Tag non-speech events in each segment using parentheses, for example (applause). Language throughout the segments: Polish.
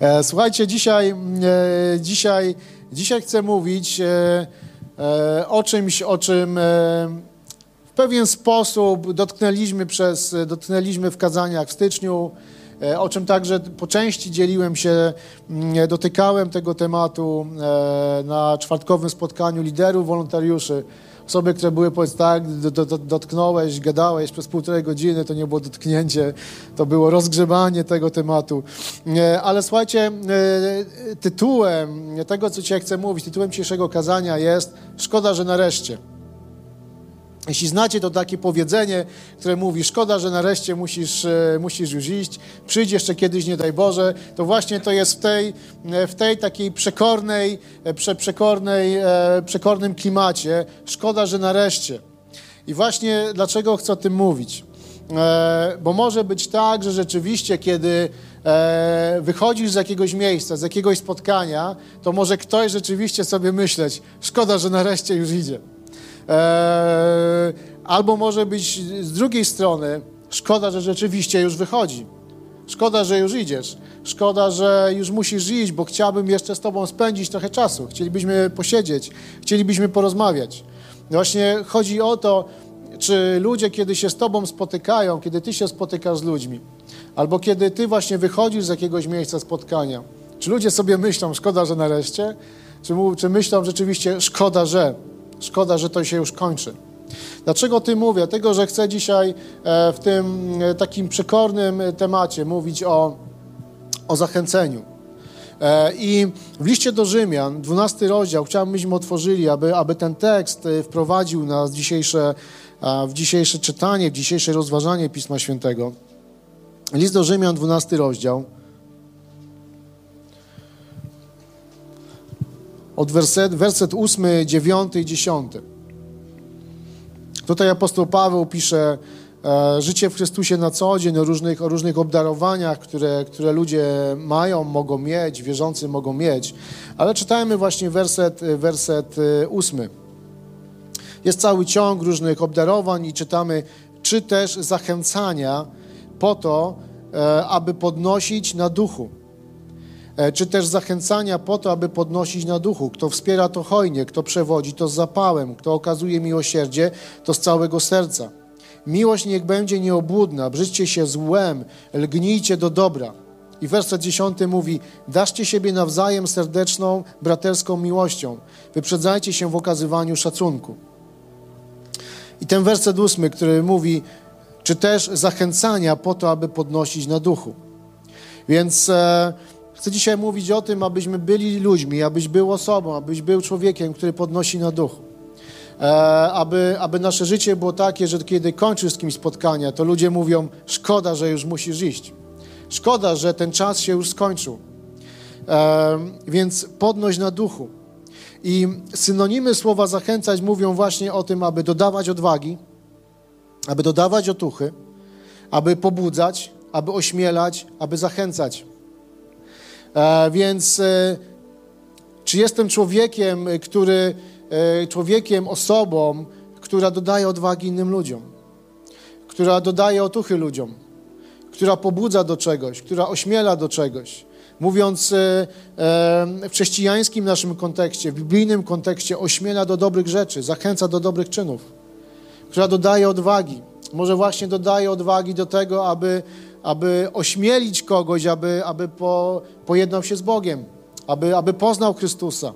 E, słuchajcie, dzisiaj, e, dzisiaj, dzisiaj chcę mówić e, o czymś, o czym w pewien sposób dotknęliśmy, przez, dotknęliśmy w kazaniach w styczniu, o czym także po części dzieliłem się, dotykałem tego tematu na czwartkowym spotkaniu liderów, wolontariuszy osoby, które były, powiedz tak, do, do, dotknąłeś, gadałeś przez półtorej godziny, to nie było dotknięcie, to było rozgrzebanie tego tematu. Ale słuchajcie, e, tytułem tego, co dzisiaj chcę mówić, tytułem dzisiejszego kazania jest Szkoda, że nareszcie. Jeśli znacie to takie powiedzenie, które mówi, szkoda, że nareszcie musisz, e, musisz już iść, przyjdź jeszcze kiedyś, nie daj Boże, to właśnie to jest w tej, e, w tej takiej przekornej, e, prze, przekornej, przekornym klimacie. Szkoda, że nareszcie. I właśnie dlaczego chcę o tym mówić? Bo może być tak, że rzeczywiście, kiedy wychodzisz z jakiegoś miejsca, z jakiegoś spotkania, to może ktoś rzeczywiście sobie myśleć, szkoda, że nareszcie już idzie. Eee, albo może być z drugiej strony, szkoda, że rzeczywiście już wychodzi. Szkoda, że już idziesz. Szkoda, że już musisz iść, bo chciałbym jeszcze z Tobą spędzić trochę czasu. Chcielibyśmy posiedzieć, chcielibyśmy porozmawiać. Właśnie chodzi o to, czy ludzie, kiedy się z Tobą spotykają, kiedy Ty się spotykasz z ludźmi, albo kiedy Ty właśnie wychodzisz z jakiegoś miejsca spotkania, czy ludzie sobie myślą, szkoda, że nareszcie, czy, czy myślą rzeczywiście, szkoda, że. Szkoda, że to się już kończy. Dlaczego o tym mówię? Dlatego, że chcę dzisiaj e, w tym e, takim przekornym temacie mówić o, o zachęceniu. E, I w liście do Rzymian, 12 rozdział, chciałbym, byśmy otworzyli, aby, aby ten tekst wprowadził nas w dzisiejsze, w dzisiejsze czytanie, w dzisiejsze rozważanie Pisma Świętego. List do Rzymian, 12 rozdział. Od werset, werset 8, 9 i 10. Tutaj apostoł Paweł pisze e, życie w Chrystusie na co dzień, o różnych, o różnych obdarowaniach, które, które ludzie mają, mogą mieć, wierzący mogą mieć. Ale czytajmy właśnie werset, werset 8. E, Jest cały ciąg różnych obdarowań i czytamy, czy też zachęcania po to, e, aby podnosić na duchu czy też zachęcania po to, aby podnosić na duchu. Kto wspiera to hojnie, kto przewodzi to z zapałem, kto okazuje miłosierdzie to z całego serca. Miłość niech będzie nieobłudna, brzydźcie się złem, lgnijcie do dobra. I werset dziesiąty mówi, daszcie siebie nawzajem serdeczną, braterską miłością. Wyprzedzajcie się w okazywaniu szacunku. I ten werset ósmy, który mówi, czy też zachęcania po to, aby podnosić na duchu. Więc... E, Chcę dzisiaj mówić o tym, abyśmy byli ludźmi, abyś był osobą, abyś był człowiekiem, który podnosi na duchu. E, aby, aby nasze życie było takie, że kiedy kończysz z kimś spotkania, to ludzie mówią, szkoda, że już musisz iść. Szkoda, że ten czas się już skończył. E, więc podnoś na duchu. I synonimy słowa zachęcać mówią właśnie o tym, aby dodawać odwagi, aby dodawać otuchy, aby pobudzać, aby ośmielać, aby zachęcać. E, więc e, czy jestem człowiekiem, który, e, człowiekiem, osobą, która dodaje odwagi innym ludziom, która dodaje otuchy ludziom, która pobudza do czegoś, która ośmiela do czegoś. Mówiąc w chrześcijańskim naszym kontekście, w biblijnym kontekście, ośmiela do dobrych rzeczy, zachęca do dobrych czynów, która dodaje odwagi. Może właśnie dodaje odwagi do tego, aby aby ośmielić kogoś, aby, aby po, pojednał się z Bogiem, aby, aby poznał Chrystusa,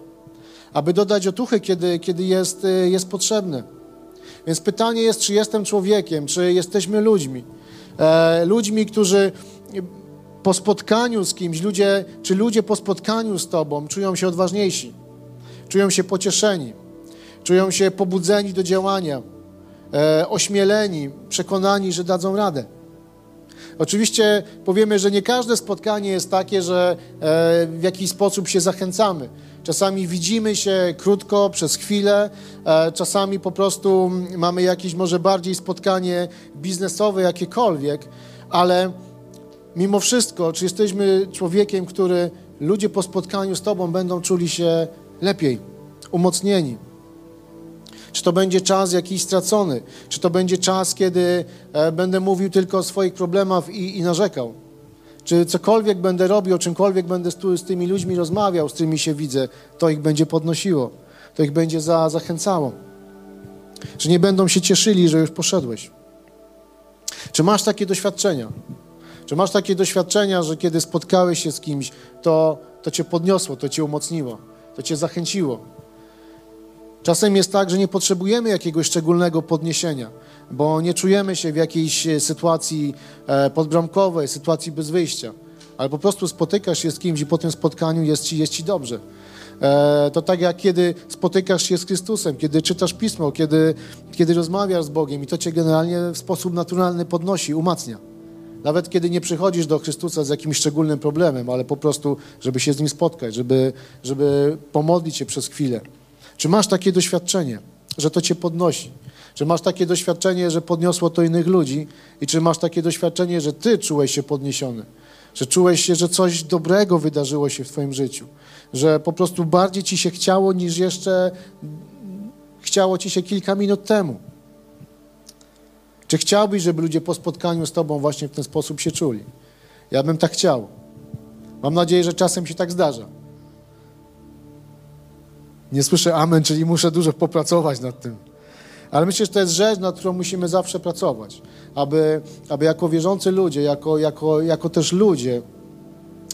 aby dodać otuchy, kiedy, kiedy jest, jest potrzebny. Więc pytanie jest, czy jestem człowiekiem, czy jesteśmy ludźmi. E, ludźmi, którzy po spotkaniu z kimś, ludzie, czy ludzie po spotkaniu z Tobą czują się odważniejsi, czują się pocieszeni, czują się pobudzeni do działania, e, ośmieleni, przekonani, że dadzą radę. Oczywiście powiemy, że nie każde spotkanie jest takie, że e, w jakiś sposób się zachęcamy. Czasami widzimy się krótko, przez chwilę, e, czasami po prostu mamy jakieś może bardziej spotkanie biznesowe, jakiekolwiek, ale mimo wszystko, czy jesteśmy człowiekiem, który ludzie po spotkaniu z Tobą będą czuli się lepiej, umocnieni. Czy to będzie czas jakiś stracony? Czy to będzie czas, kiedy e, będę mówił tylko o swoich problemach i, i narzekał? czy cokolwiek będę robił, o czymkolwiek będę z, z tymi ludźmi rozmawiał, z którymi się widzę, to ich będzie podnosiło, to ich będzie za, zachęcało. Że nie będą się cieszyli, że już poszedłeś. Czy masz takie doświadczenia? Czy masz takie doświadczenia, że kiedy spotkałeś się z kimś, to, to cię podniosło, to cię umocniło, to cię zachęciło? Czasem jest tak, że nie potrzebujemy jakiegoś szczególnego podniesienia, bo nie czujemy się w jakiejś e, sytuacji e, podbramkowej, sytuacji bez wyjścia, ale po prostu spotykasz się z kimś i po tym spotkaniu jest ci, jest ci dobrze. E, to tak jak kiedy spotykasz się z Chrystusem, kiedy czytasz Pismo, kiedy, kiedy rozmawiasz z Bogiem i to cię generalnie w sposób naturalny podnosi, umacnia. Nawet kiedy nie przychodzisz do Chrystusa z jakimś szczególnym problemem, ale po prostu, żeby się z Nim spotkać, żeby, żeby pomodlić się przez chwilę. Czy masz takie doświadczenie, że to cię podnosi? Czy masz takie doświadczenie, że podniosło to innych ludzi? I czy masz takie doświadczenie, że ty czułeś się podniesiony? Że czułeś się, że coś dobrego wydarzyło się w twoim życiu? Że po prostu bardziej ci się chciało, niż jeszcze chciało ci się kilka minut temu? Czy chciałbyś, żeby ludzie po spotkaniu z tobą właśnie w ten sposób się czuli? Ja bym tak chciał. Mam nadzieję, że czasem się tak zdarza. Nie słyszę amen, czyli muszę dużo popracować nad tym. Ale myślę, że to jest rzecz, nad którą musimy zawsze pracować, aby, aby jako wierzący ludzie, jako, jako, jako też ludzie,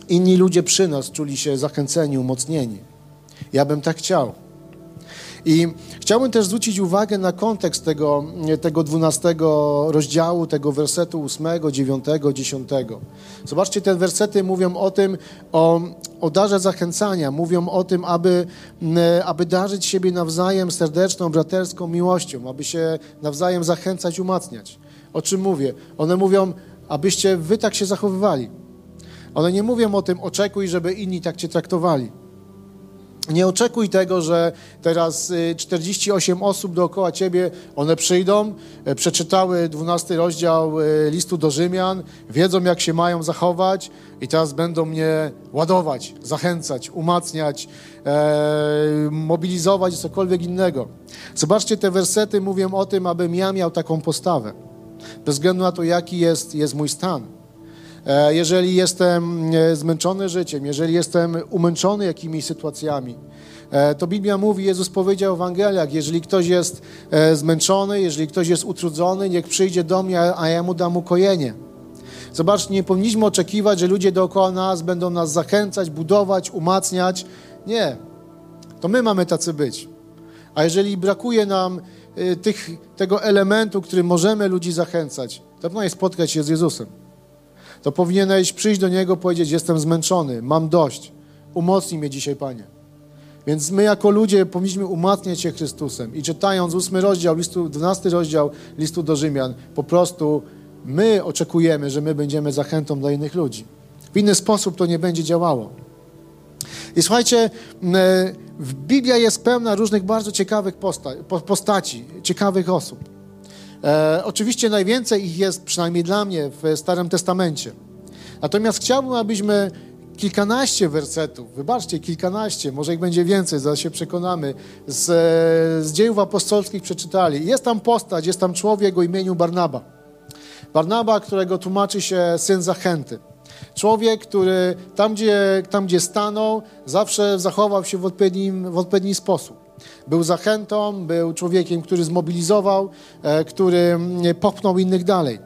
inni ludzie przy nas czuli się zachęceni, umocnieni. Ja bym tak chciał. I chciałbym też zwrócić uwagę na kontekst tego, tego 12 rozdziału, tego wersetu 8, 9, 10. Zobaczcie, te wersety mówią o tym, o, o darze zachęcania, mówią o tym, aby, aby darzyć siebie nawzajem serdeczną, braterską miłością, aby się nawzajem zachęcać, umacniać. O czym mówię? One mówią, abyście wy tak się zachowywali. One nie mówią o tym, oczekuj, żeby inni tak cię traktowali. Nie oczekuj tego, że teraz 48 y, osób dookoła ciebie, one przyjdą, e, przeczytały 12 rozdział e, listu do Rzymian, wiedzą jak się mają zachować i teraz będą mnie ładować, zachęcać, umacniać, e, mobilizować cokolwiek innego. Zobaczcie, te wersety mówią o tym, abym ja miał taką postawę. Bez względu na to, jaki jest, jest mój stan. E, jeżeli jestem e, zmęczony życiem, jeżeli jestem umęczony jakimiś sytuacjami, e, to Biblia mówi, Jezus powiedział w Ewangeliach, jeżeli ktoś jest zmęczony, jeżeli ktoś jest utrudzony, niech przyjdzie do mnie, a ja mu dam ukojenie. Zobaczcie, nie powinniśmy oczekiwać, że ludzie dookoła nas będą nas zachęcać, budować, umacniać. Nie. To my mamy tacy być. A jeżeli brakuje nam tych, tego elementu, którym możemy ludzi zachęcać, to powinien spotkać się z Jezusem to powinieneś przyjść do Niego, powiedzieć: Jestem zmęczony, mam dość, umocnij mnie dzisiaj, Panie. Więc my jako ludzie powinniśmy umacniać się Chrystusem i czytając ósmy rozdział, listu, 12 rozdział listu do Rzymian, po prostu my oczekujemy, że my będziemy zachętą dla innych ludzi. W inny sposób to nie będzie działało. I słuchajcie, Biblia jest pełna różnych bardzo ciekawych posta postaci, ciekawych osób. E, oczywiście najwięcej ich jest, przynajmniej dla mnie, w Starym Testamencie. Natomiast chciałbym, abyśmy kilkanaście wersetów, wybaczcie, kilkanaście, może ich będzie więcej, zaraz się przekonamy, z, z dziejów apostolskich przeczytali. Jest tam postać, jest tam człowiek o imieniu Barnaba. Barnaba, którego tłumaczy się syn zachęty. Człowiek, który tam gdzie, tam, gdzie stanął, zawsze zachował się w odpowiednim, w odpowiedni sposób. Był zachętą, był człowiekiem, który zmobilizował, e, który popchnął innych dalej.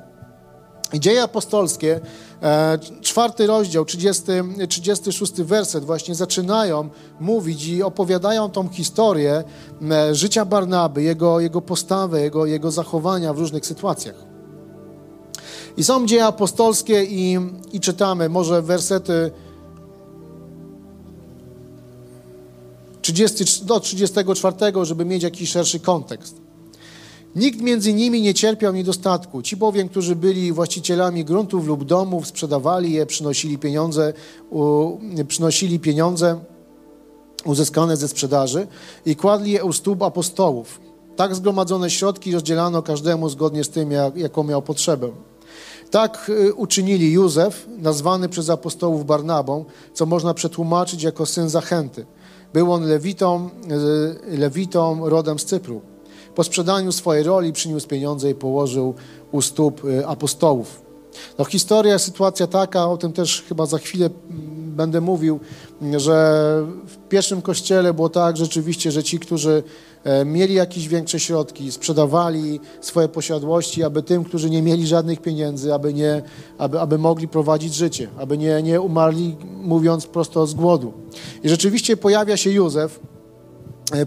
Dzieje apostolskie, e, czwarty rozdział, 30, 36 werset właśnie zaczynają mówić i opowiadają tą historię życia Barnaby, jego, jego postawę, jego, jego zachowania w różnych sytuacjach. I są dzieje apostolskie i, i czytamy może wersety 30, do 34, żeby mieć jakiś szerszy kontekst. Nikt między nimi nie cierpiał niedostatku. Ci bowiem, którzy byli właścicielami gruntów lub domów, sprzedawali je, przynosili pieniądze, u, przynosili pieniądze uzyskane ze sprzedaży i kładli je u stóp apostołów. Tak zgromadzone środki rozdzielano każdemu zgodnie z tym, jak, jaką miał potrzebę. Tak y, uczynili Józef, nazwany przez apostołów Barnabą, co można przetłumaczyć jako syn zachęty. Był on lewitą, lewitą rodem z Cypru. Po sprzedaniu swojej roli przyniósł pieniądze i położył u stóp e, apostołów. No historia, sytuacja taka, o tym też chyba za chwilę mm, będę mówił, że w pierwszym kościele było tak rzeczywiście, że ci, którzy mieli jakieś większe środki, sprzedawali swoje posiadłości, aby tym, którzy nie mieli żadnych pieniędzy, aby, nie, aby, aby mogli prowadzić życie, aby nie, nie umarli, mówiąc prosto z głodu. I rzeczywiście pojawia się Józef, e,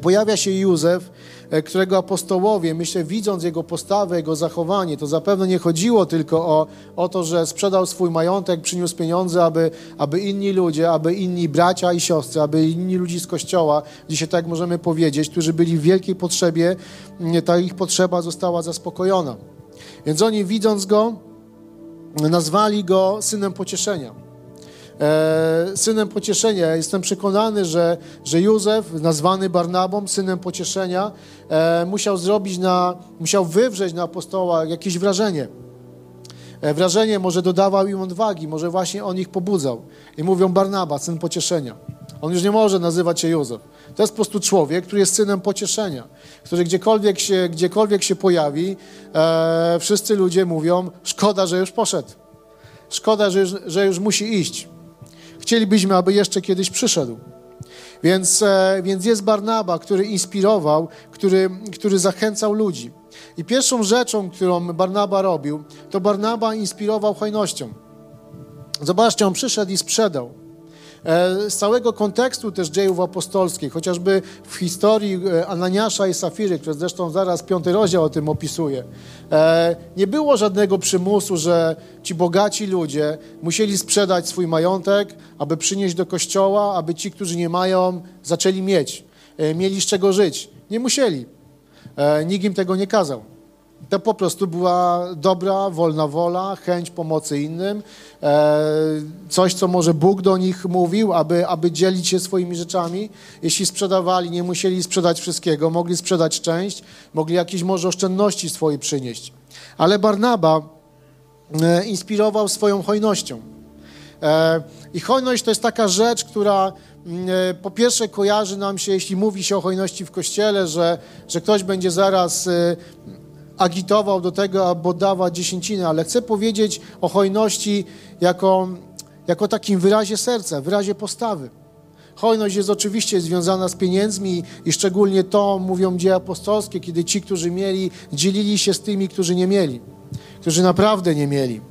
pojawia się Józef, E, którego apostołowie, myślę, widząc jego postawę, jego zachowanie, to zapewne nie chodziło tylko o, o to, że sprzedał swój majątek, przyniósł pieniądze, aby, aby inni ludzie, aby inni bracia i siostry, aby inni ludzie z kościoła, dzisiaj tak możemy powiedzieć, którzy byli w wielkiej potrzebie, ta ich potrzeba została zaspokojona. Więc oni widząc go, nazwali go synem pocieszenia e, synem pocieszenia. Jestem przekonany, że, że Józef, nazwany Barnabą, synem pocieszenia, e, musiał zrobić na, musiał wywrzeć na apostoła jakieś wrażenie. E, wrażenie może dodawał im odwagi, może właśnie on ich pobudzał. I mówią Barnaba, syn pocieszenia. On już nie może nazywać się Józef. To jest po prostu człowiek, który jest synem pocieszenia, który gdziekolwiek się, gdziekolwiek się pojawi, e, wszyscy ludzie mówią, szkoda, że już poszedł. Szkoda, że już, że już musi iść. Chcielibyśmy, aby jeszcze kiedyś przyszedł. Więc, e, więc jest Barnaba, który inspirował, który, który zachęcał ludzi. I pierwszą rzeczą, którą Barnaba robił, to Barnaba inspirował hojnością. Zobaczcie, on przyszedł i sprzedał. E, z całego kontekstu też dziejów apostolskich, chociażby w historii e, Ananiasza i Safiry, które zresztą zaraz piąty rozdział o tym opisuje, e, nie było żadnego przymusu, że ci bogaci ludzie musieli sprzedać swój majątek, aby przynieść do kościoła, aby ci, którzy nie mają, zaczęli mieć, mieli z czego żyć. Nie musieli. Nikt im tego nie kazał. To po prostu była dobra, wolna wola, chęć pomocy innym, e, coś, co może Bóg do nich mówił, aby, aby dzielić się swoimi rzeczami. Jeśli sprzedawali, nie musieli sprzedać wszystkiego, mogli sprzedać część, mogli jakieś może oszczędności swoje przynieść. Ale Barnaba e, inspirował swoją hojnością. E, I hojność to jest taka rzecz, która mm, po pierwsze kojarzy nam się, jeśli mówi się o hojności w kościele, że, że ktoś będzie zaraz agitował do tego, aby oddawać dziesięciny, ale chcę powiedzieć o hojności jako, jako takim wyrazie serca, wyrazie postawy. Hojność jest oczywiście związana z pieniędzmi i szczególnie to mówią dzieje apostolskie, kiedy ci, którzy mieli, dzielili się z tymi, którzy nie mieli, którzy naprawdę nie mieli.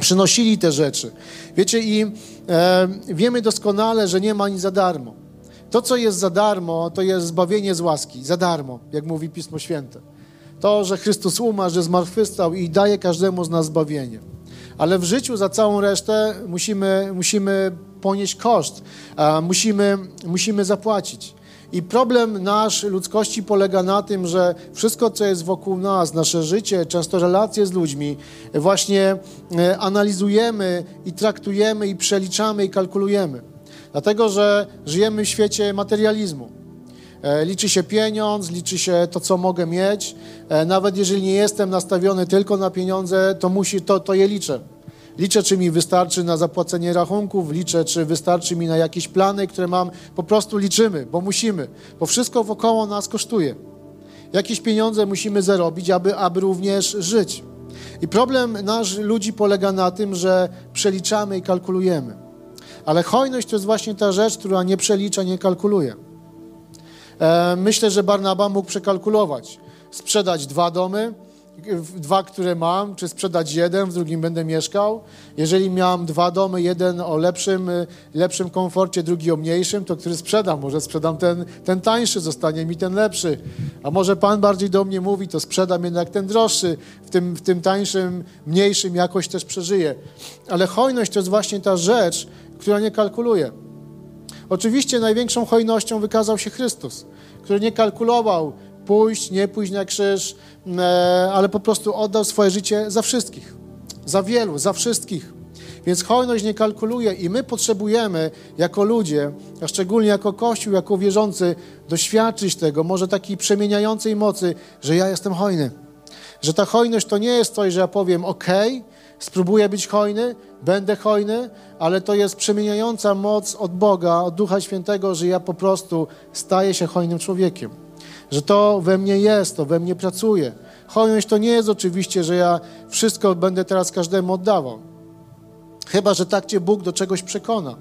Przynosili te rzeczy. Wiecie, i e, wiemy doskonale, że nie ma nic za darmo. To, co jest za darmo, to jest zbawienie z łaski, za darmo, jak mówi Pismo Święte. To, że Chrystus umarł, że zmartwychwstał i daje każdemu z nas zbawienie. Ale w życiu za całą resztę musimy, musimy ponieść koszt, musimy, musimy zapłacić. I problem nasz ludzkości polega na tym, że wszystko, co jest wokół nas, nasze życie, często relacje z ludźmi, właśnie e, analizujemy i traktujemy i przeliczamy i kalkulujemy. Dlatego, że żyjemy w świecie materializmu. E, liczy się pieniądz, liczy się to, co mogę mieć. E, nawet jeżeli nie jestem nastawiony tylko na pieniądze, to, musi, to, to je liczę. Liczę, czy mi wystarczy na zapłacenie rachunków, liczę, czy wystarczy mi na jakieś plany, które mam. Po prostu liczymy, bo musimy, bo wszystko wokoło nas kosztuje. Jakieś pieniądze musimy zarobić, aby, aby również żyć. I problem nasz ludzi polega na tym, że przeliczamy i kalkulujemy. Ale hojność to jest właśnie ta rzecz, która nie przelicza, nie kalkuluje. E, myślę, że Barnaba mógł przekalkulować. Sprzedać dwa domy, dwa, które mam, czy sprzedać jeden, w drugim będę mieszkał. Jeżeli miałem dwa domy, jeden o lepszym, e, lepszym komforcie, drugi o mniejszym, to który sprzedam? Może sprzedam ten, ten tańszy, zostanie mi ten lepszy. A może Pan bardziej do mnie mówi, to sprzedam jednak ten droższy, w tym, w tym tańszym, mniejszym jakoś też przeżyję. Ale hojność to jest właśnie ta rzecz, która nie kalkuluje. Oczywiście największą hojnością wykazał się Chrystus, który nie kalkulował pójść, nie pójść na krzyż, e, ale po prostu oddał swoje życie za wszystkich, za wielu, za wszystkich. Więc hojność nie kalkuluje i my potrzebujemy jako ludzie, a szczególnie jako Kościół, jako wierzący, doświadczyć tego, może takiej przemieniającej mocy, że ja jestem hojny. Że ta hojność to nie jest coś, że ja powiem, ok, spróbuję być hojny, będę hojny, ale to jest przemieniająca moc od Boga, od Ducha Świętego, że ja po prostu staję się hojnym człowiekiem. że to we mnie jest, to we mnie pracuje. Hojność to nie jest oczywiście, że ja wszystko będę teraz każdemu oddawał. Chyba, że tak cię Bóg do czegoś przekona.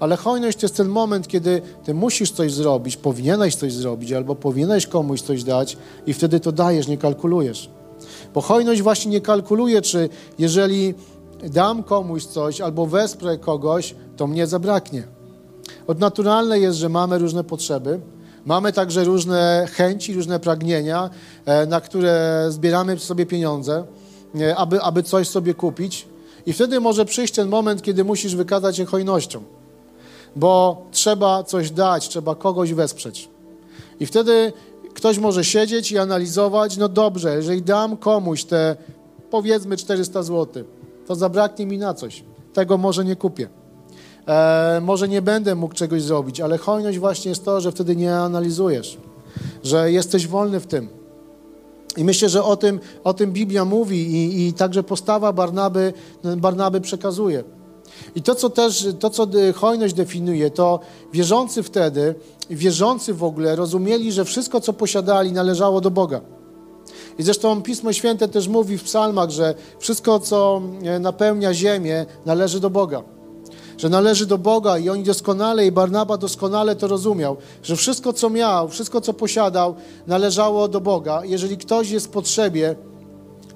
Ale hojność to jest ten moment, kiedy ty musisz coś zrobić, powinieneś coś zrobić, albo powinieneś komuś coś dać i wtedy to dajesz, nie kalkulujesz. Bo hojność właśnie nie kalkuluje, czy jeżeli dam komuś coś albo wesprę kogoś, to mnie zabraknie. Odnaturalne jest, że mamy różne potrzeby, mamy także różne chęci, różne pragnienia, e, na które zbieramy sobie pieniądze, e, aby, aby coś sobie kupić. I wtedy może przyjść ten moment, kiedy musisz wykazać się hojnością, bo trzeba coś dać, trzeba kogoś wesprzeć. I wtedy ktoś może siedzieć i analizować, no dobrze, jeżeli dam komuś te powiedzmy 400 zł, to zabraknie mi na coś. Tego może nie kupię. E, może nie będę mógł czegoś zrobić, ale hojność właśnie jest to, że wtedy nie analizujesz, że jesteś wolny w tym. I myślę, że o tym, o tym Biblia mówi i, i także postawa Barnaby, Barnaby przekazuje. I to, co też, to, co hojność definiuje, to wierzący wtedy, wierzący w ogóle rozumieli, że wszystko, co posiadali, należało do Boga. I zresztą Pismo Święte też mówi w psalmach, że wszystko, co e, napełnia ziemię, należy do Boga. Że należy do Boga i oni doskonale, i Barnaba doskonale to rozumiał, że wszystko, co miał, wszystko, co posiadał, należało do Boga. Jeżeli ktoś jest w potrzebie,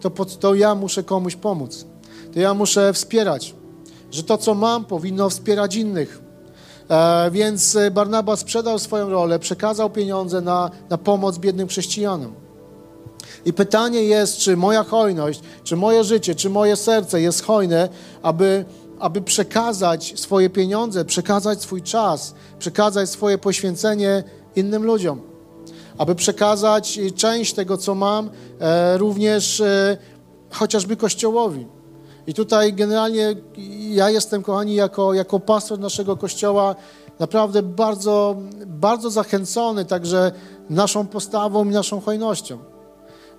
to, to ja muszę komuś pomóc. To ja muszę wspierać. Że to, co mam, powinno wspierać innych. E, więc Barnaba sprzedał swoją rolę, przekazał pieniądze na, na pomoc biednym chrześcijanom. I pytanie jest, czy moja hojność, czy moje życie, czy moje serce jest hojne, aby, aby przekazać swoje pieniądze, przekazać swój czas, przekazać swoje poświęcenie innym ludziom. Aby przekazać część tego, co mam, e, również e, chociażby Kościołowi. I tutaj generalnie ja jestem, kochani, jako, jako pastor naszego Kościoła naprawdę bardzo, bardzo zachęcony także naszą postawą i naszą hojnością.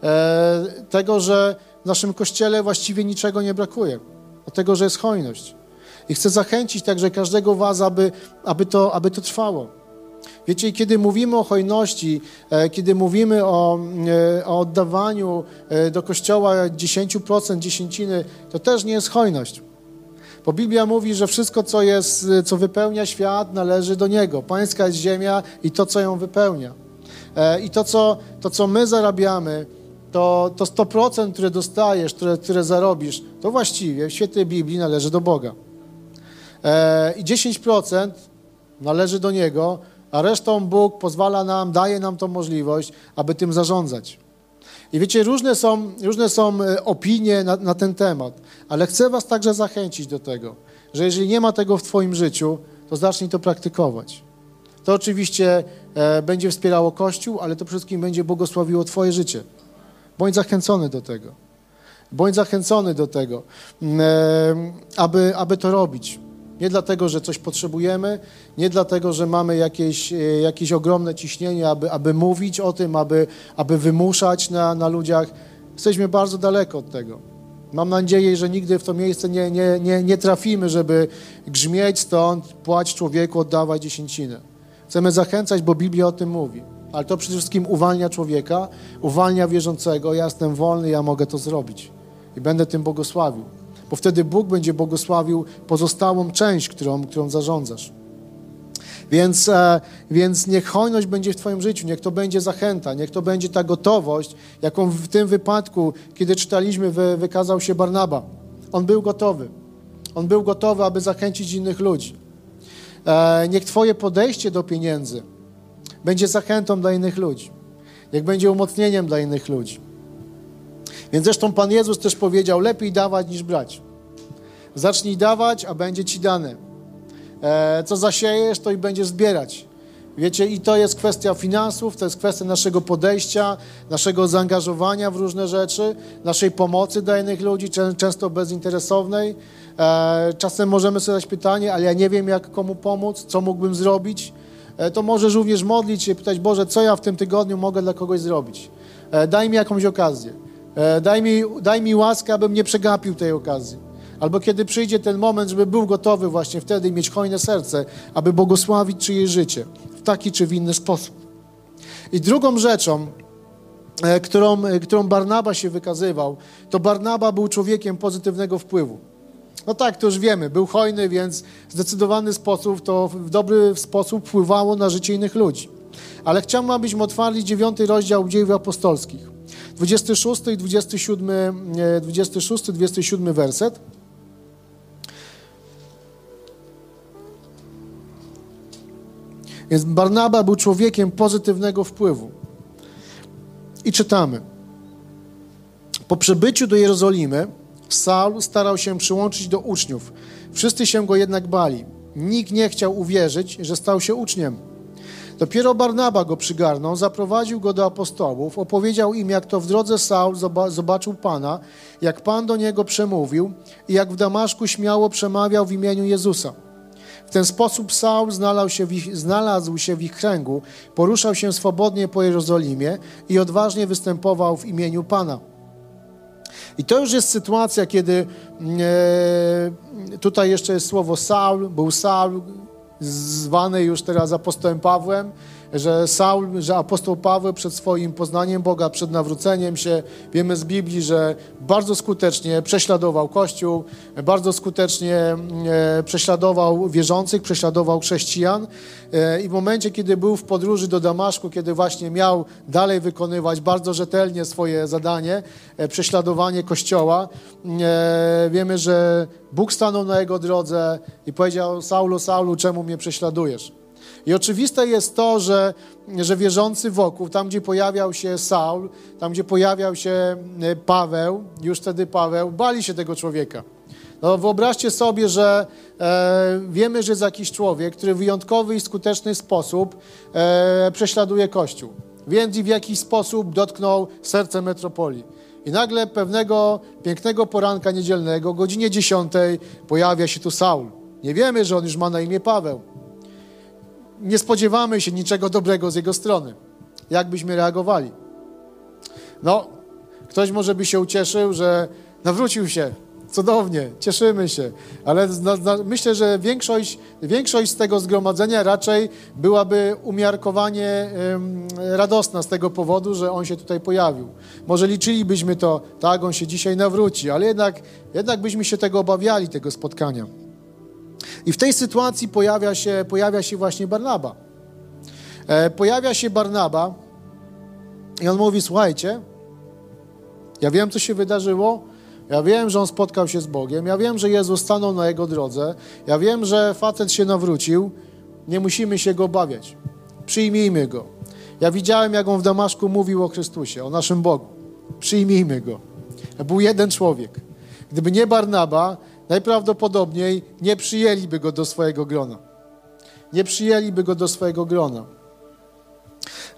E, tego, że w naszym kościele właściwie niczego nie brakuje, tego, że jest hojność. I chcę zachęcić także każdego Was, aby, aby, to, aby to trwało. Wiecie, kiedy mówimy o hojności, e, kiedy mówimy o, e, o oddawaniu do kościoła 10% dziesięciny, to też nie jest hojność. Bo Biblia mówi, że wszystko, co, jest, co wypełnia świat, należy do Niego. Pańska jest ziemia i to, co ją wypełnia. I to, co, to, co my zarabiamy, to, to 100%, które dostajesz, które, które zarobisz, to właściwie w świetle Biblii należy do Boga. E, I 10% należy do Niego, a resztą Bóg pozwala nam, daje nam tą możliwość, aby tym zarządzać. I wiecie, różne są, różne są e, opinie na, na ten temat, ale chcę Was także zachęcić do tego, że jeżeli nie ma tego w Twoim życiu, to zacznij to praktykować. To oczywiście e, będzie wspierało Kościół, ale to wszystkim będzie błogosławiło Twoje życie. Bądź zachęcony do tego. Bądź zachęcony do tego, mm, e, aby, aby to robić. Nie dlatego, że coś potrzebujemy, nie dlatego, że mamy jakieś, e, jakieś ogromne ciśnienie, aby, aby mówić o tym, aby, aby wymuszać na, na ludziach. Jesteśmy bardzo daleko od tego. Mam nadzieję, że nigdy w to miejsce nie, nie, nie, nie trafimy, żeby grzmieć stąd, płać człowieku, oddawać dziesięcinę. Chcemy zachęcać, bo Biblia o tym mówi ale to przede wszystkim uwalnia człowieka, uwalnia wierzącego. Ja jestem wolny, ja mogę to zrobić i będę tym błogosławił, bo wtedy Bóg będzie błogosławił pozostałą część, którą, którą zarządzasz. Więc, e, więc niech hojność będzie w Twoim życiu, niech to będzie zachęta, niech to będzie ta gotowość, jaką w tym wypadku, kiedy czytaliśmy, wy, wykazał się Barnaba. On był gotowy. On był gotowy, aby zachęcić innych ludzi. E, niech Twoje podejście do pieniędzy, będzie zachętą dla innych ludzi, jak będzie umocnieniem dla innych ludzi. Więc zresztą Pan Jezus też powiedział, lepiej dawać niż brać. Zacznij dawać, a będzie Ci dane. E, co zasiejesz, to i będziesz zbierać. Wiecie, i to jest kwestia finansów, to jest kwestia naszego podejścia, naszego zaangażowania w różne rzeczy, naszej pomocy dla innych ludzi, często bezinteresownej. E, czasem możemy sobie zadać pytanie, ale ja nie wiem, jak komu pomóc, co mógłbym zrobić. E, to możesz również modlić się, pytać, Boże, co ja w tym tygodniu mogę dla kogoś zrobić? E, daj mi jakąś okazję. E, daj mi, daj mi łaskę, abym nie przegapił tej okazji. Albo kiedy przyjdzie ten moment, żeby był gotowy właśnie wtedy mieć hojne serce, aby błogosławić czyjeś życie w taki czy w inny sposób. I drugą rzeczą, e, którą, e, którą Barnaba się wykazywał, to Barnaba był człowiekiem pozytywnego wpływu. No tak, to już wiemy, był hojny, więc w zdecydowany sposób, to w dobry sposób wpływało na życie innych ludzi. Ale chciałbym, abyśmy otwarli dziewiąty rozdział dziejów apostolskich. 26 i 27, 26, 27 werset. Więc Barnaba był człowiekiem pozytywnego wpływu. I czytamy. Po przybyciu do Jerozolimy Saul starał się przyłączyć do uczniów. Wszyscy się go jednak bali. Nikt nie chciał uwierzyć, że stał się uczniem. Dopiero Barnaba go przygarnął, zaprowadził go do apostołów, opowiedział im, jak to w drodze Saul zobaczył Pana, jak Pan do niego przemówił i jak w Damaszku śmiało przemawiał w imieniu Jezusa. W ten sposób Saul znalazł się, ich, znalazł się w ich kręgu, poruszał się swobodnie po Jerozolimie i odważnie występował w imieniu Pana. I to już jest sytuacja, kiedy e, tutaj jeszcze jest słowo Saul, był Saul, zwany już teraz apostołem Pawłem, że Saul, że apostoł Paweł przed swoim poznaniem Boga, przed nawróceniem się, wiemy z Biblii, że bardzo skutecznie prześladował Kościół, bardzo skutecznie e, prześladował wierzących, prześladował chrześcijan e, i w momencie, kiedy był w podróży do Damaszku, kiedy właśnie miał dalej wykonywać bardzo rzetelnie swoje zadanie, e, prześladowanie Kościoła, wiemy, że Bóg stanął na jego drodze i powiedział Saulu, Saulu, czemu mnie prześladujesz? I oczywiste jest to, że, że wierzący wokół, tam gdzie pojawiał się Saul, tam gdzie pojawiał się e, Paweł, już wtedy Paweł, bali się tego człowieka. No, wyobraźcie sobie, że e, wiemy, że jest jakiś człowiek, który w wyjątkowy i skuteczny sposób e, prześladuje Kościół. Więc i w jakiś sposób dotknął serce metropolii. I nagle pewnego pięknego poranka niedzielnego, godzinie 10 pojawia się tu Saul. Nie wiemy, że on już ma na imię Paweł nie spodziewamy się niczego dobrego z jego strony. Jak byśmy reagowali? No, ktoś może by się ucieszył, że nawrócił się. Cudownie, cieszymy się, ale myślę, że większość, większość z tego zgromadzenia raczej byłaby umiarkowanie ym, radosna z tego powodu, że on się tutaj pojawił. Może liczylibyśmy to, tak, on się dzisiaj nawróci, ale jednak, jednak byśmy się tego obawiali, tego spotkania. I w tej sytuacji pojawia się, pojawia się właśnie Barnaba. E, pojawia się Barnaba i on mówi: Słuchajcie, ja wiem, co się wydarzyło. Ja wiem, że on spotkał się z Bogiem. Ja wiem, że Jezus stanął na jego drodze. Ja wiem, że facet się nawrócił. Nie musimy się go obawiać. Przyjmijmy go. Ja widziałem, jak on w Damaszku mówił o Chrystusie, o naszym Bogu. Przyjmijmy go. Był jeden człowiek. Gdyby nie Barnaba, najprawdopodobniej nie przyjęliby go do swojego grona. Nie przyjęliby go do swojego grona.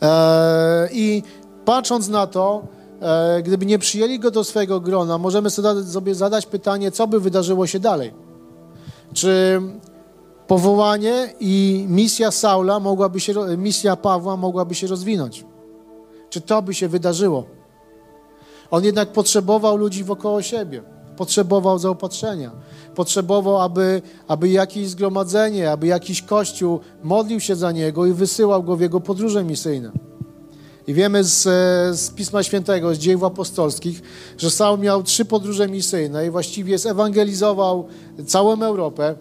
E, I patrząc na to, e, gdyby nie przyjęli go do swojego grona, możemy sobie zadać pytanie, co by wydarzyło się dalej. Czy powołanie i misja Saula mogłaby się, misja Pawła mogłaby się rozwinąć? Czy to by się wydarzyło? On jednak potrzebował ludzi wokoło siebie potrzebował zaopatrzenia. Potrzebował, aby, aby jakieś zgromadzenie, aby jakiś kościół modlił się za niego i wysyłał go w jego podróże misyjne. I wiemy z, z Pisma Świętego, z dziejów apostolskich, że Saul miał trzy podróże misyjne i właściwie zewangelizował całą Europę.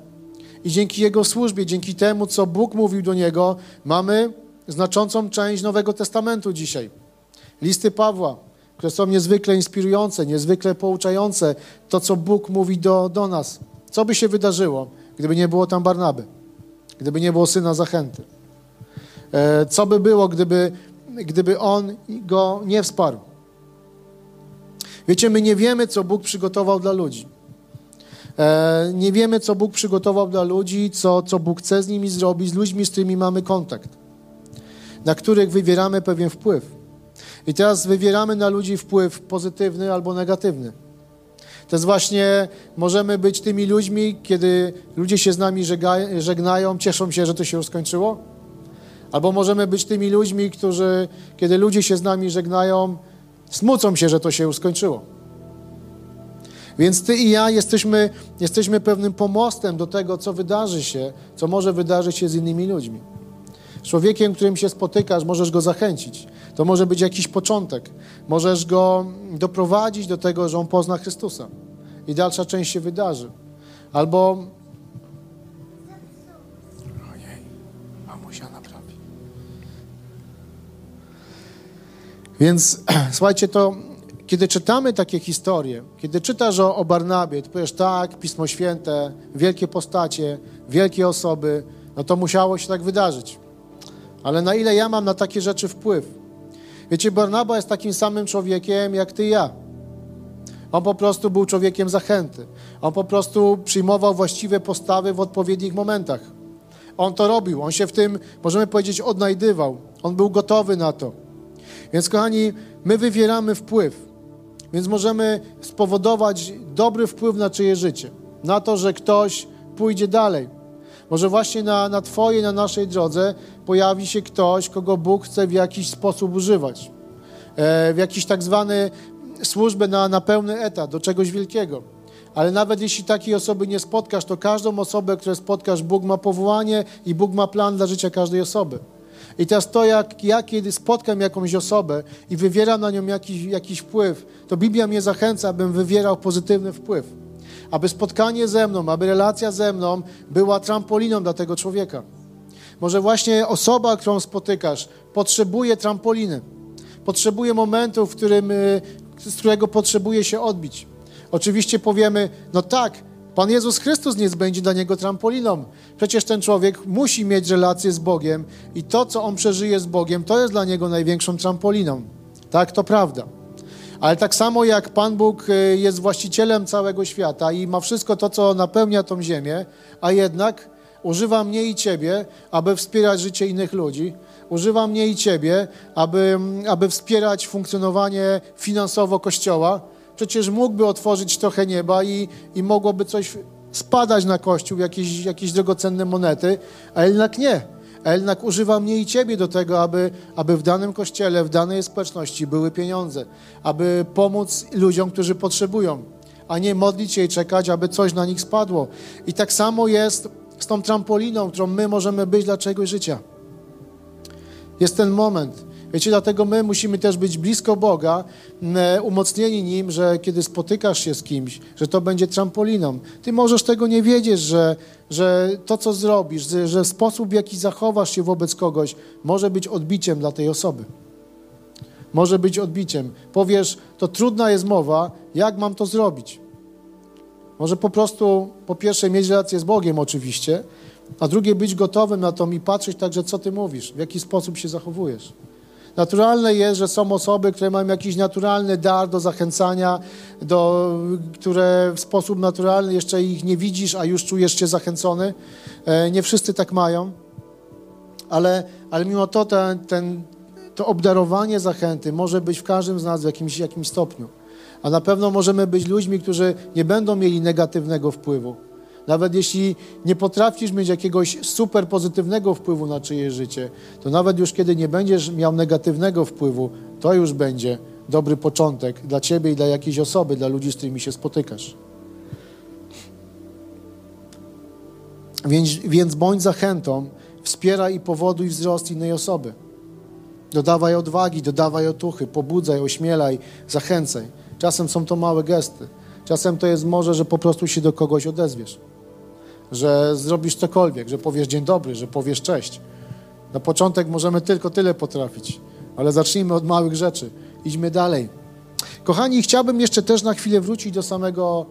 I dzięki jego służbie, dzięki temu, co Bóg mówił do niego, mamy znaczącą część Nowego Testamentu dzisiaj. Listy Pawła, które są niezwykle inspirujące, niezwykle pouczające, to co Bóg mówi do, do nas. Co by się wydarzyło, gdyby nie było tam Barnaby, gdyby nie było syna zachęty? E, co by było, gdyby, gdyby on go nie wsparł? Wiecie, my nie wiemy, co Bóg przygotował dla ludzi. E, nie wiemy, co Bóg przygotował dla ludzi, co, co Bóg chce z nimi zrobić, z ludźmi, z którymi mamy kontakt, na których wywieramy pewien wpływ. I teraz wywieramy na ludzi wpływ pozytywny albo negatywny. To jest właśnie, możemy być tymi ludźmi, kiedy ludzie się z nami żegnają, cieszą się, że to się już skończyło. Albo możemy być tymi ludźmi, którzy, kiedy ludzie się z nami żegnają, smucą się, że to się już skończyło. Więc ty i ja jesteśmy, jesteśmy pewnym pomostem do tego, co wydarzy się, co może wydarzyć się z innymi ludźmi. człowiekiem, którym się spotykasz, możesz go zachęcić. To może być jakiś początek. Możesz go doprowadzić do tego, że on pozna Chrystusa. I dalsza część się wydarzy. Albo. Ojej, mamusia naprawi. Więc (clears throat) słuchajcie, to kiedy czytamy takie historie, kiedy czytasz o, o Barnabie, to powiesz tak, Pismo Święte, wielkie postacie, wielkie osoby, no to musiało się tak wydarzyć. Ale na ile ja mam na takie rzeczy wpływ? Wiecie, Barnaba jest takim samym człowiekiem jak ty i ja. On po prostu był człowiekiem zachęty. On po prostu przyjmował właściwe postawy w odpowiednich momentach. On to robił, on się w tym, możemy powiedzieć, odnajdywał. On był gotowy na to. Więc, kochani, my wywieramy wpływ. Więc możemy spowodować dobry wpływ na czyje życie. Na to, że ktoś pójdzie dalej. Może właśnie na, na Twojej, na naszej drodze pojawi się ktoś, kogo Bóg chce w jakiś sposób używać. E, w jakiś tak zwany służbę na, na pełny etat, do czegoś wielkiego. Ale nawet jeśli takiej osoby nie spotkasz, to każdą osobę, którą spotkasz, Bóg ma powołanie i Bóg ma plan dla życia każdej osoby. I teraz to, jak ja kiedy spotkam jakąś osobę i wywieram na nią jakiś, jakiś wpływ, to Biblia mnie zachęca, abym wywierał pozytywny wpływ. Aby spotkanie ze mną, aby relacja ze mną była trampoliną dla tego człowieka. Może właśnie osoba, którą spotykasz, potrzebuje trampoliny. Potrzebuje momentu, w którym, y, z którego potrzebuje się odbić. Oczywiście powiemy, no tak, Pan Jezus Chrystus nie będzie dla niego trampoliną. Przecież ten człowiek musi mieć relację z Bogiem i to, co on przeżyje z Bogiem, to jest dla niego największą trampoliną. Tak, to prawda. Ale tak samo jak Pan Bóg y, jest właścicielem całego świata i ma wszystko to, co napełnia tą ziemię, a jednak używa mnie i Ciebie, aby wspierać życie innych ludzi, używa mnie i Ciebie, aby, aby wspierać funkcjonowanie finansowo Kościoła, przecież mógłby otworzyć trochę nieba i, i mogłoby coś spadać na Kościół, jakieś, jakieś drogocenne monety, a jednak nie. A jednak używa mnie i Ciebie do tego, aby, aby w danym kościele, w danej społeczności były pieniądze, aby pomóc ludziom, którzy potrzebują, a nie modlić się i czekać, aby coś na nich spadło. I tak samo jest z tą trampoliną, którą my możemy być dla czegoś życia. Jest ten moment, Wiecie, dlatego my musimy też być blisko Boga, umocnieni Nim, że kiedy spotykasz się z kimś, że to będzie trampoliną. Ty możesz tego nie wiedzieć, że, że to, co zrobisz, że, sposób, w jaki zachowasz się wobec kogoś, może być odbiciem dla tej osoby. Może być odbiciem. Powiesz, to trudna jest mowa, jak mam to zrobić? Może po prostu, po pierwsze, mieć relację z Bogiem oczywiście, a drugie, być gotowym na to i patrzeć także, co Ty mówisz, w jaki sposób się zachowujesz. Naturalne jest, że są osoby, które mają jakiś naturalny dar do zachęcania, do, które w sposób naturalny jeszcze ich nie widzisz, a już czujesz się zachęcony. E, nie wszyscy tak mają, ale, ale mimo to ten, ten, to obdarowanie zachęty może być w każdym z nas w jakimś, jakimś stopniu. A na pewno możemy być ludźmi, którzy nie będą mieli negatywnego wpływu nawet jeśli nie potrafisz mieć jakiegoś super pozytywnego wpływu na czyjeś życie, to nawet już kiedy nie będziesz miał negatywnego wpływu, to już będzie dobry początek dla ciebie i dla jakiejś osoby, dla ludzi, z którymi się spotykasz. Więc, więc bądź zachętą, wspieraj i powoduj wzrost innej osoby. Dodawaj odwagi, dodawaj otuchy, pobudzaj, ośmielaj, zachęcaj. Czasem są to małe gesty. Czasem to jest może, że po prostu się do kogoś odezwiesz że zrobisz cokolwiek, że powiesz dzień dobry, że powiesz cześć. Na początek możemy tylko tyle potrafić, ale zacznijmy od małych rzeczy. Idźmy dalej. Kochani, chciałbym jeszcze też na chwilę wrócić do samego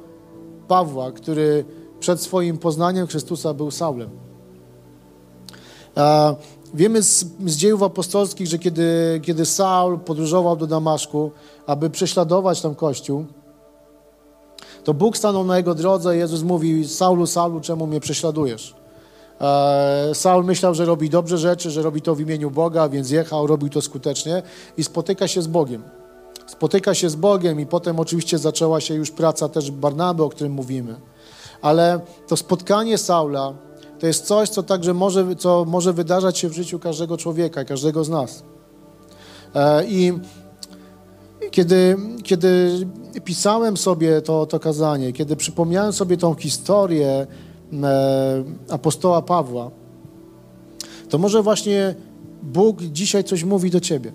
Pawła, który przed swoim poznaniem Chrystusa był Saulem. Wiemy z, z dziejów apostolskich, że kiedy, kiedy Saul podróżował do Damaszku, aby prześladować tam Kościół, to Bóg stanął na jego drodze. Jezus mówi: Saulu, Saulu, czemu mnie prześladujesz? E, Saul myślał, że robi dobrze rzeczy, że robi to w imieniu Boga, więc jechał, robił to skutecznie i spotyka się z Bogiem. Spotyka się z Bogiem i potem oczywiście zaczęła się już praca też Barnaby, o którym mówimy. Ale to spotkanie Saula to jest coś, co także może, co może wydarzać się w życiu każdego człowieka, każdego z nas. E, I kiedy, kiedy pisałem sobie to, to kazanie, kiedy przypomniałem sobie tą historię e, apostoła Pawła, to może właśnie Bóg dzisiaj coś mówi do ciebie.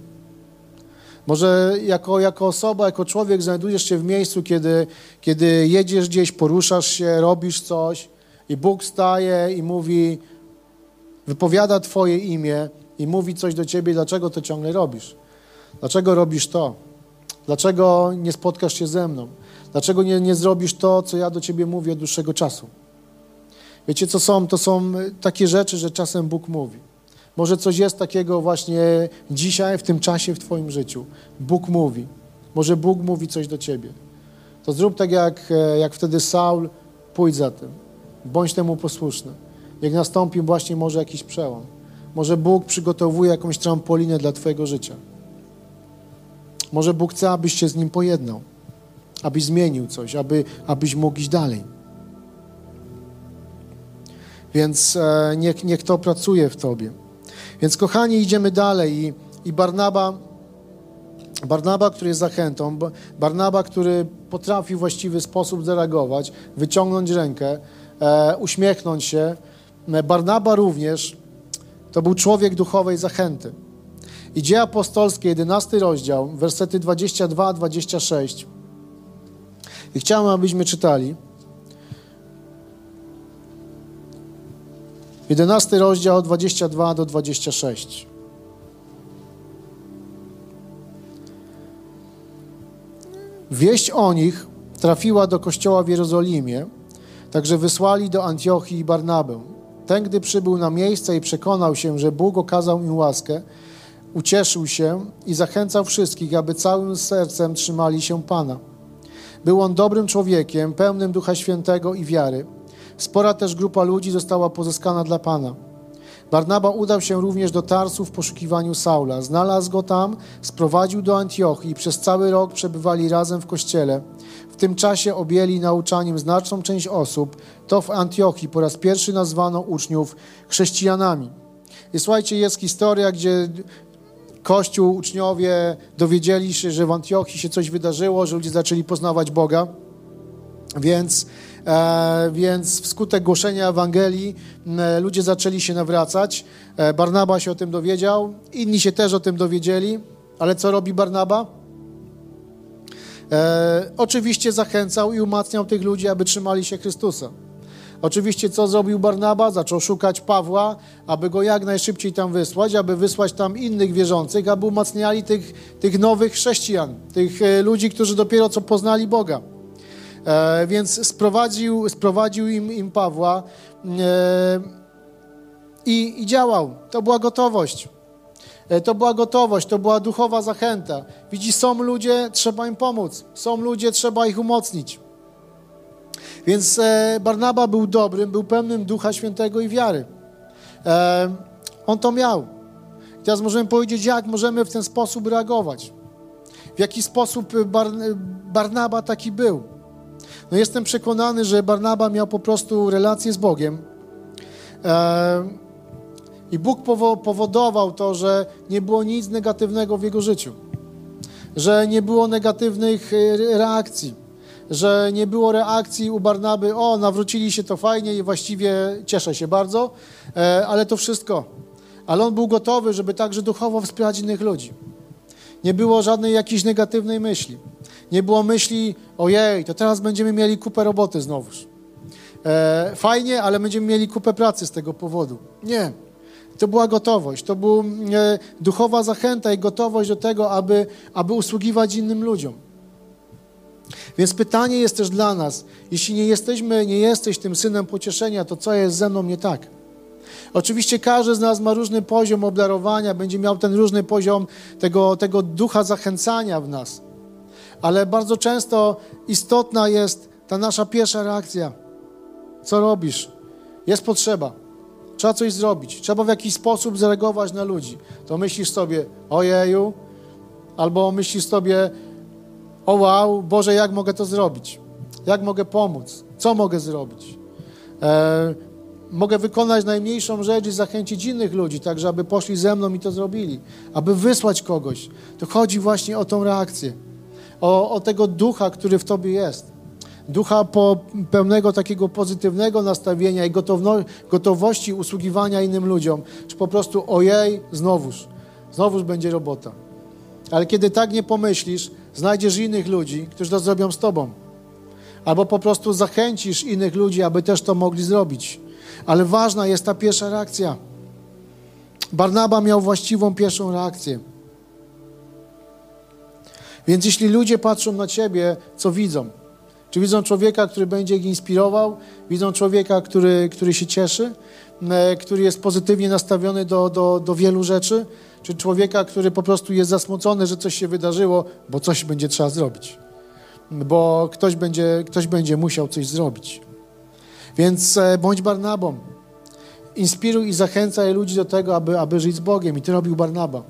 Może jako, jako osoba, jako człowiek znajdujesz się w miejscu, kiedy, kiedy jedziesz gdzieś, poruszasz się, robisz coś i Bóg staje i mówi, wypowiada Twoje imię i mówi coś do Ciebie, dlaczego to ciągle robisz. Dlaczego robisz to? Dlaczego nie spotkasz się ze mną? Dlaczego nie, nie zrobisz to, co ja do Ciebie mówię od dłuższego czasu? Wiecie, co są? To są takie rzeczy, że czasem Bóg mówi. Może coś jest takiego właśnie dzisiaj, w tym czasie w Twoim życiu. Bóg mówi. Może Bóg mówi coś do Ciebie. To zrób tak, jak, e, jak wtedy Saul, pójdź za tym. Bądź temu posłuszny. Jak nastąpi właśnie może jakiś przełom. Może Bóg przygotowuje jakąś trampolinę dla Twojego życia. Może Bóg chce, abyś się z Nim pojednał, abyś zmienił coś, aby, abyś mógł iść dalej. Więc e, niech, niech to pracuje w Tobie. Więc kochani, idziemy dalej i, i Barnaba, Barnaba, który jest zachętą, Barnaba, który potrafi w właściwy sposób zareagować, wyciągnąć rękę, e, uśmiechnąć się. E, Barnaba również to był człowiek duchowej zachęty. I Dzieje Apostolskie, 11 rozdział, wersety 22-26. I chciałem, abyśmy czytali. 11 rozdział 22 do 26. Wieść o nich trafiła do kościoła w Jerozolimie, także wysłali do Antiochii i Barnabę. Ten, gdy przybył na miejsce i przekonał się, że Bóg okazał im łaskę, ucieszył się i zachęcał wszystkich, aby całym sercem trzymali się Pana. Był on dobrym człowiekiem, pełnym Ducha Świętego i wiary Spora też grupa ludzi została pozyskana dla Pana. Barnaba udał się również do Tarsu w poszukiwaniu Saula. Znalazł go tam, sprowadził do Antiochii i przez cały rok przebywali razem w kościele. W tym czasie objęli nauczaniem znaczną część osób. To w Antiochii po raz pierwszy nazwano uczniów chrześcijanami. I słuchajcie, jest historia, gdzie Kościół, uczniowie dowiedzieli się, że w Antiochii się coś wydarzyło, że ludzie zaczęli poznawać Boga. Więc E, więc wskutek głoszenia Ewangelii ludzie zaczęli się nawracać. E, Barnaba się o tym dowiedział, inni się też o tym dowiedzieli, ale co robi Barnaba? E, oczywiście zachęcał i umacniał tych ludzi, aby trzymali się Chrystusa. Oczywiście co zrobił Barnaba? Zaczął szukać Pawła, aby go jak najszybciej tam wysłać, aby wysłać tam innych wierzących, aby umacniali tych, tych nowych chrześcijan, tych ludzi, którzy dopiero co poznali Boga. E, więc sprowadził, sprowadził im, im Pawła e, i, i działał. To była gotowość. E, to była gotowość, to była duchowa zachęta. Widzi, są ludzie, trzeba im pomóc. Są ludzie, trzeba ich umocnić. Więc Barnaba był dobrym, był pełnym Ducha Świętego i wiary. On to miał. Teraz możemy powiedzieć, jak możemy w ten sposób reagować. W jaki sposób Barnaba taki był. No jestem przekonany, że Barnaba miał po prostu relację z Bogiem. E, I Bóg powodował to, że nie było nic negatywnego w jego życiu, że nie było negatywnych e, reakcji, że nie było reakcji u Barnaby, o, nawrócili się to fajnie i właściwie cieszę się bardzo, e, ale to wszystko. Ale on był gotowy, żeby także duchowo wspierać innych ludzi. Nie było żadnej jakiejś negatywnej myśli. Nie było myśli, ojej, to teraz będziemy mieli kupę roboty znowuż. E, fajnie, ale będziemy mieli kupę pracy z tego powodu. Nie. To była gotowość, to była e, duchowa zachęta i gotowość do tego, aby, aby usługiwać innym ludziom. Więc pytanie jest też dla nas, jeśli nie jesteśmy, nie jesteś tym synem pocieszenia, to co jest ze mną nie tak? Oczywiście każdy z nas ma różny poziom obdarowania, będzie miał ten różny poziom tego, tego ducha zachęcania w nas ale bardzo często istotna jest ta nasza pierwsza reakcja. Co robisz? Jest potrzeba. Trzeba coś zrobić. Trzeba w jakiś sposób zareagować na ludzi. To myślisz sobie, ojeju, albo myślisz sobie, o wow, Boże, jak mogę to zrobić? Jak mogę pomóc? Co mogę zrobić? E, mogę wykonać najmniejszą rzecz i zachęcić innych ludzi, tak żeby poszli ze mną i to zrobili, aby wysłać kogoś. To chodzi właśnie o tą reakcję o, o tego ducha, który w tobie jest. ducha po, pełnego takiego pozytywnego nastawienia i gotowno, gotowości usługiwania innym ludziom, czy po prostu ojej, znowuż, znowuż będzie robota. Ale kiedy tak nie pomyślisz, znajdziesz innych ludzi, którzy to zrobią z tobą. Albo po prostu zachęcisz innych ludzi, aby też to mogli zrobić. Ale ważna jest ta pierwsza reakcja. Barnaba miał właściwą pierwszą reakcję. Więc jeśli ludzie patrzą na ciebie, co widzą? Czy widzą człowieka, który będzie ich inspirował? Widzą człowieka, który, który się cieszy? E, który jest pozytywnie nastawiony do, do, do wielu rzeczy? Czy człowieka, który po prostu jest zasmucony, że coś się wydarzyło, bo coś będzie trzeba zrobić? Bo ktoś będzie, ktoś będzie musiał coś zrobić. Więc e, bądź Barnabą. Inspiruj i zachęcaj ludzi do tego, aby, aby żyć z Bogiem. I ty robił Barnaba.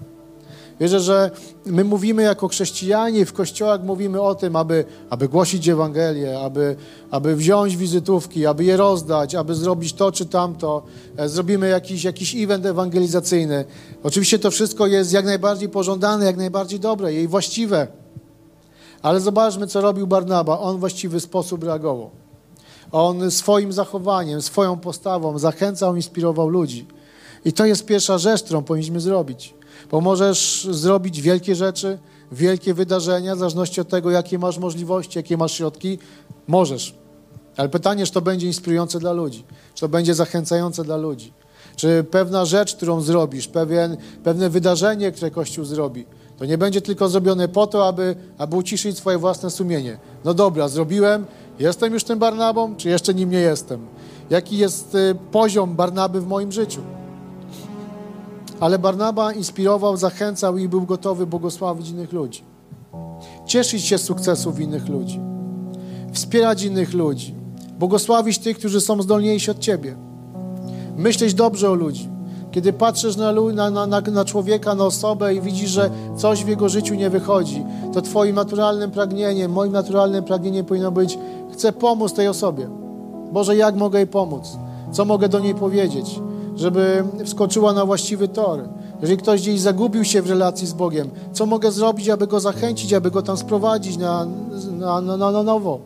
Wierzę, że my mówimy jako chrześcijanie w kościołach mówimy o tym, aby, aby głosić Ewangelię, aby, aby wziąć wizytówki, aby je rozdać, aby zrobić to czy tamto. E, zrobimy jakiś, jakiś event ewangelizacyjny. Oczywiście to wszystko jest jak najbardziej pożądane, jak najbardziej dobre i właściwe. Ale zobaczmy, co robił Barnaba. On właściwy sposób reagował. On swoim zachowaniem, swoją postawą zachęcał, inspirował ludzi. I to jest pierwsza rzecz, którą powinniśmy zrobić. Bo możesz zrobić wielkie rzeczy, wielkie wydarzenia, w zależności od tego, jakie masz możliwości, jakie masz środki, możesz. Ale pytanie, czy to będzie inspirujące dla ludzi, czy to będzie zachęcające dla ludzi. Czy pewna rzecz, którą zrobisz, pewien, pewne wydarzenie, które Kościół zrobi, to nie będzie tylko zrobione po to, aby, aby uciszyć swoje własne sumienie. No dobra, zrobiłem, jestem już tym Barnabą, czy jeszcze nim nie jestem? Jaki jest y, poziom Barnaby w moim życiu? Ale Barnaba inspirował, zachęcał i był gotowy błogosławić innych ludzi. Cieszyć się z sukcesów innych ludzi. Wspierać innych ludzi. Błogosławić tych, którzy są zdolniejsi od ciebie. Myśleć dobrze o ludzi. Kiedy patrzysz na, na, na, na, człowieka, na osobę i widzisz, że coś w jego życiu nie wychodzi, to twoim naturalnym pragnieniem, moim naturalnym pragnieniem powinno być, chcę pomóc tej osobie. Boże, jak mogę jej pomóc? Co mogę do niej powiedzieć? Żeby wskoczyła na właściwy tor. Jeżeli ktoś gdzieś zagubił się w relacji z Bogiem, co mogę zrobić, aby go zachęcić, aby go tam sprowadzić na, na, na, na nowo?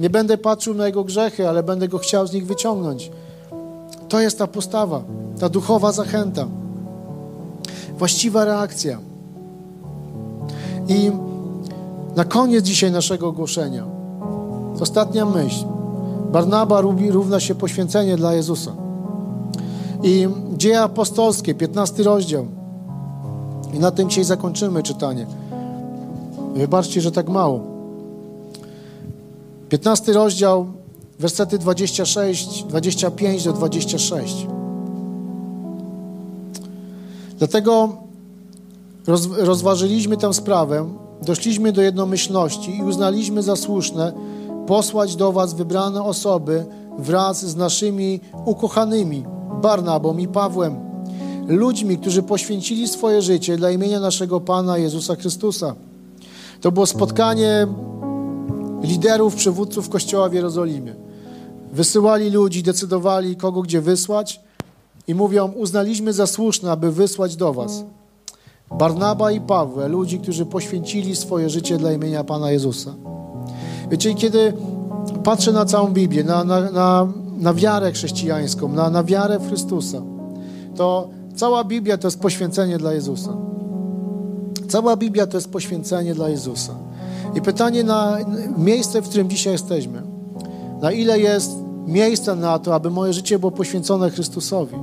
Nie będę patrzył na jego grzechy, ale będę go chciał z nich wyciągnąć. To jest ta postawa, ta duchowa zachęta. Właściwa reakcja. I na koniec dzisiaj naszego ogłoszenia, ostatnia myśl. Barnaba równa się poświęcenie dla Jezusa. I Dzieje Apostolskie, 15 rozdział. I na tym dzisiaj zakończymy czytanie. Wybaczcie, że tak mało. 15 rozdział, wersety 26, 25 do 26. Dlatego roz, rozważyliśmy tę sprawę, doszliśmy do jednomyślności i uznaliśmy za słuszne posłać do Was wybrane osoby wraz z naszymi ukochanymi Barnabą i Pawłem, ludźmi, którzy poświęcili swoje życie dla imienia naszego Pana Jezusa Chrystusa. To było spotkanie liderów, przywódców Kościoła w Jerozolimie. Wysyłali ludzi, decydowali, kogo gdzie wysłać i mówią, uznaliśmy za słuszne, aby wysłać do was Barnaba i Pawła, ludzi, którzy poświęcili swoje życie dla imienia Pana Jezusa. Wiecie, kiedy patrzę na całą Biblię, na, na, na na wiarę chrześcijańską, na, na wiarę w Chrystusa, to cała Biblia to jest poświęcenie dla Jezusa. Cała Biblia to jest poświęcenie dla Jezusa. I pytanie na miejsce, w którym dzisiaj jesteśmy. Na ile jest miejsca na to, aby moje życie było poświęcone Chrystusowi?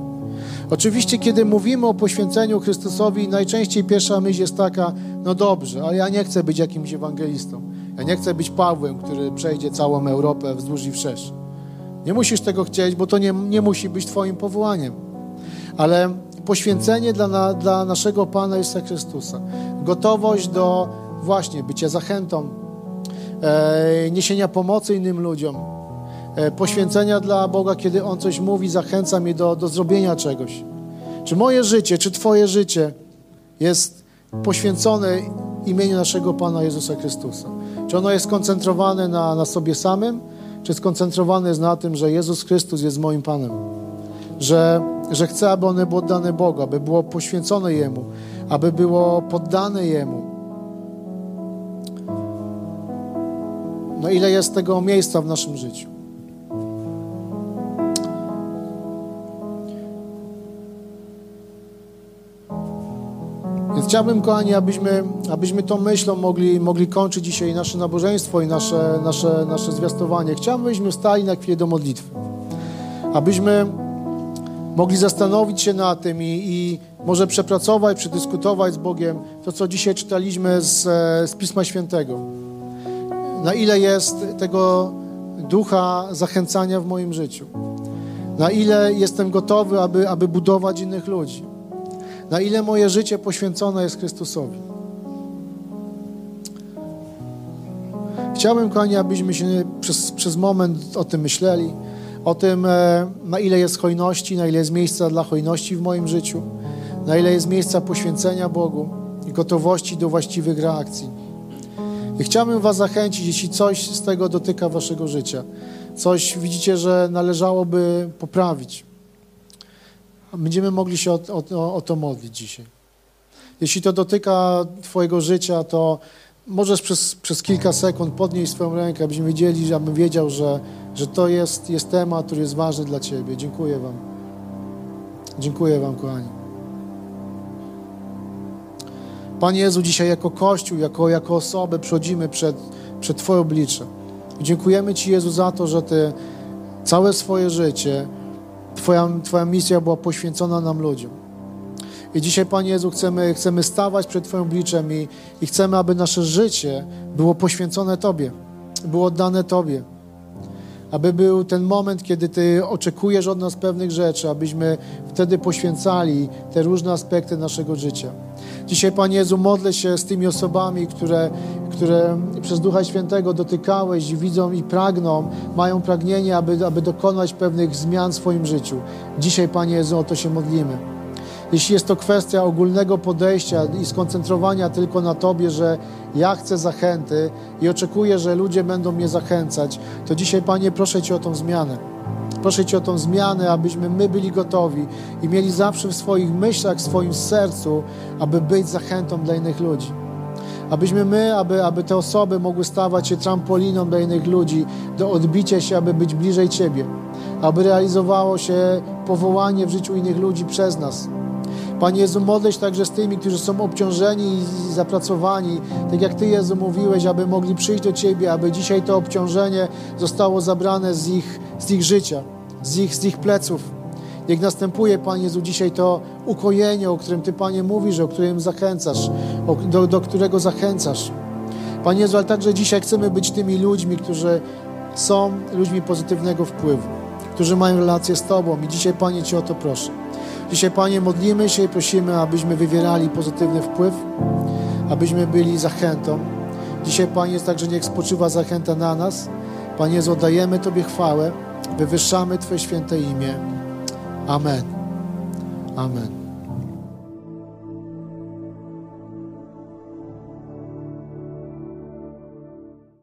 Oczywiście, kiedy mówimy o poświęceniu Chrystusowi, najczęściej pierwsza myśl jest taka, no dobrze, ale ja nie chcę być jakimś ewangelistą. Ja nie chcę być Pawłem, który przejdzie całą Europę wzdłuż i wszerz. Nie musisz tego chcieć, bo to nie, nie musi być Twoim powołaniem. Ale poświęcenie dla, dla naszego Pana Jezusa Chrystusa, gotowość do właśnie bycia zachętą, e, niesienia pomocy innym ludziom, e, poświęcenia dla Boga, kiedy On coś mówi, zachęca mnie do, do zrobienia czegoś. Czy moje życie, czy Twoje życie jest poświęcone imieniu naszego Pana Jezusa Chrystusa? Czy ono jest skoncentrowane na, na sobie samym, czy skoncentrowany jest na tym, że Jezus Chrystus jest moim Panem? Że, że chcę, aby one było oddane Bogu, aby było poświęcone Jemu, aby było poddane Jemu. Na ile jest tego miejsca w naszym życiu? Chciałbym, kochani, abyśmy, abyśmy tą myślą mogli, mogli kończyć dzisiaj nasze nabożeństwo i nasze, nasze, nasze zwiastowanie. Chciałbym, abyśmy stali na chwilę do modlitwy. Abyśmy mogli zastanowić się nad tym i, i może przepracować, przedyskutować z Bogiem to, co dzisiaj czytaliśmy z, z Pisma Świętego. Na ile jest tego ducha zachęcania w moim życiu. Na ile jestem gotowy, aby, aby budować innych ludzi na ile moje życie poświęcone jest Chrystusowi. Chciałbym, kochani, abyśmy się przez, przez moment o tym myśleli, o tym, e, na ile jest hojności, na ile jest miejsca dla hojności w moim życiu, na ile jest miejsca poświęcenia Bogu i gotowości do właściwych reakcji. I chciałbym Was zachęcić, jeśli coś z tego dotyka Waszego życia, coś widzicie, że należałoby poprawić, będziemy mogli się o, o, o to modlić dzisiaj. Jeśli to dotyka Twojego życia, to możesz przez, przez kilka sekund podnieść swoją rękę, abyśmy wiedzieli, abym wiedział, że, że to jest, jest temat, który jest ważny dla Ciebie. Dziękuję Wam. Dziękuję Wam, kochani. Panie Jezu, dzisiaj jako Kościół, jako, jako osobę przychodzimy przed, przed Twoje oblicze. dziękujemy Ci, Jezu, za to, że Ty całe swoje życie Twoja, Twoja misja była poświęcona nam ludziom. I dzisiaj, Panie Jezu, chcemy, chcemy stawać przed Twoim obliczem i, i chcemy, aby nasze życie było poświęcone Tobie, było oddane Tobie. Aby był ten moment, kiedy Ty oczekujesz od nas pewnych rzeczy, abyśmy wtedy poświęcali te różne aspekty naszego życia. Dzisiaj, Panie Jezu, modlę się z tymi osobami, które, które przez Ducha Świętego dotykałeś widzą i pragną, mają pragnienie, aby, aby dokonać pewnych zmian w swoim życiu. Dzisiaj, Panie Jezu, o to się modlimy. Jeśli jest to kwestia ogólnego podejścia i skoncentrowania tylko na Tobie, że ja chcę zachęty i oczekuję, że ludzie będą mnie zachęcać, to dzisiaj, Panie, proszę Cię o tą zmianę. Proszę Cię o tą zmianę, abyśmy my byli gotowi i mieli zawsze w swoich myślach, w swoim sercu, aby być zachętą dla innych ludzi. Abyśmy my, aby, aby te osoby mogły stawać się trampoliną dla innych ludzi, do odbicia się, aby być bliżej Ciebie. Aby realizowało się powołanie w życiu innych ludzi przez nas. Panie Jezu, modlę się także z tymi, którzy są obciążeni i zapracowani, tak jak Ty, Jezu, mówiłeś, aby mogli przyjść do Ciebie, aby dzisiaj to obciążenie zostało zabrane z ich, z ich życia z ich, z ich pleców. Niech następuje, Panie Jezu, dzisiaj to ukojenie, o którym Ty, Panie, mówisz, o którym zachęcasz, do, do którego zachęcasz. Panie Jezu, ale także dzisiaj chcemy być tymi ludźmi, którzy są ludźmi pozytywnego wpływu, którzy mają relacje z Tobą i dzisiaj, Panie, Cię o to proszę. Dzisiaj, Panie, modlimy się i prosimy, abyśmy wywierali pozytywny wpływ, abyśmy byli zachętą. Dzisiaj, Panie, jest także niech spoczywa zachęta na nas. Panie oddajemy Tobie chwałę. Wywyższamy Twoje święte imię. Amen. Amen.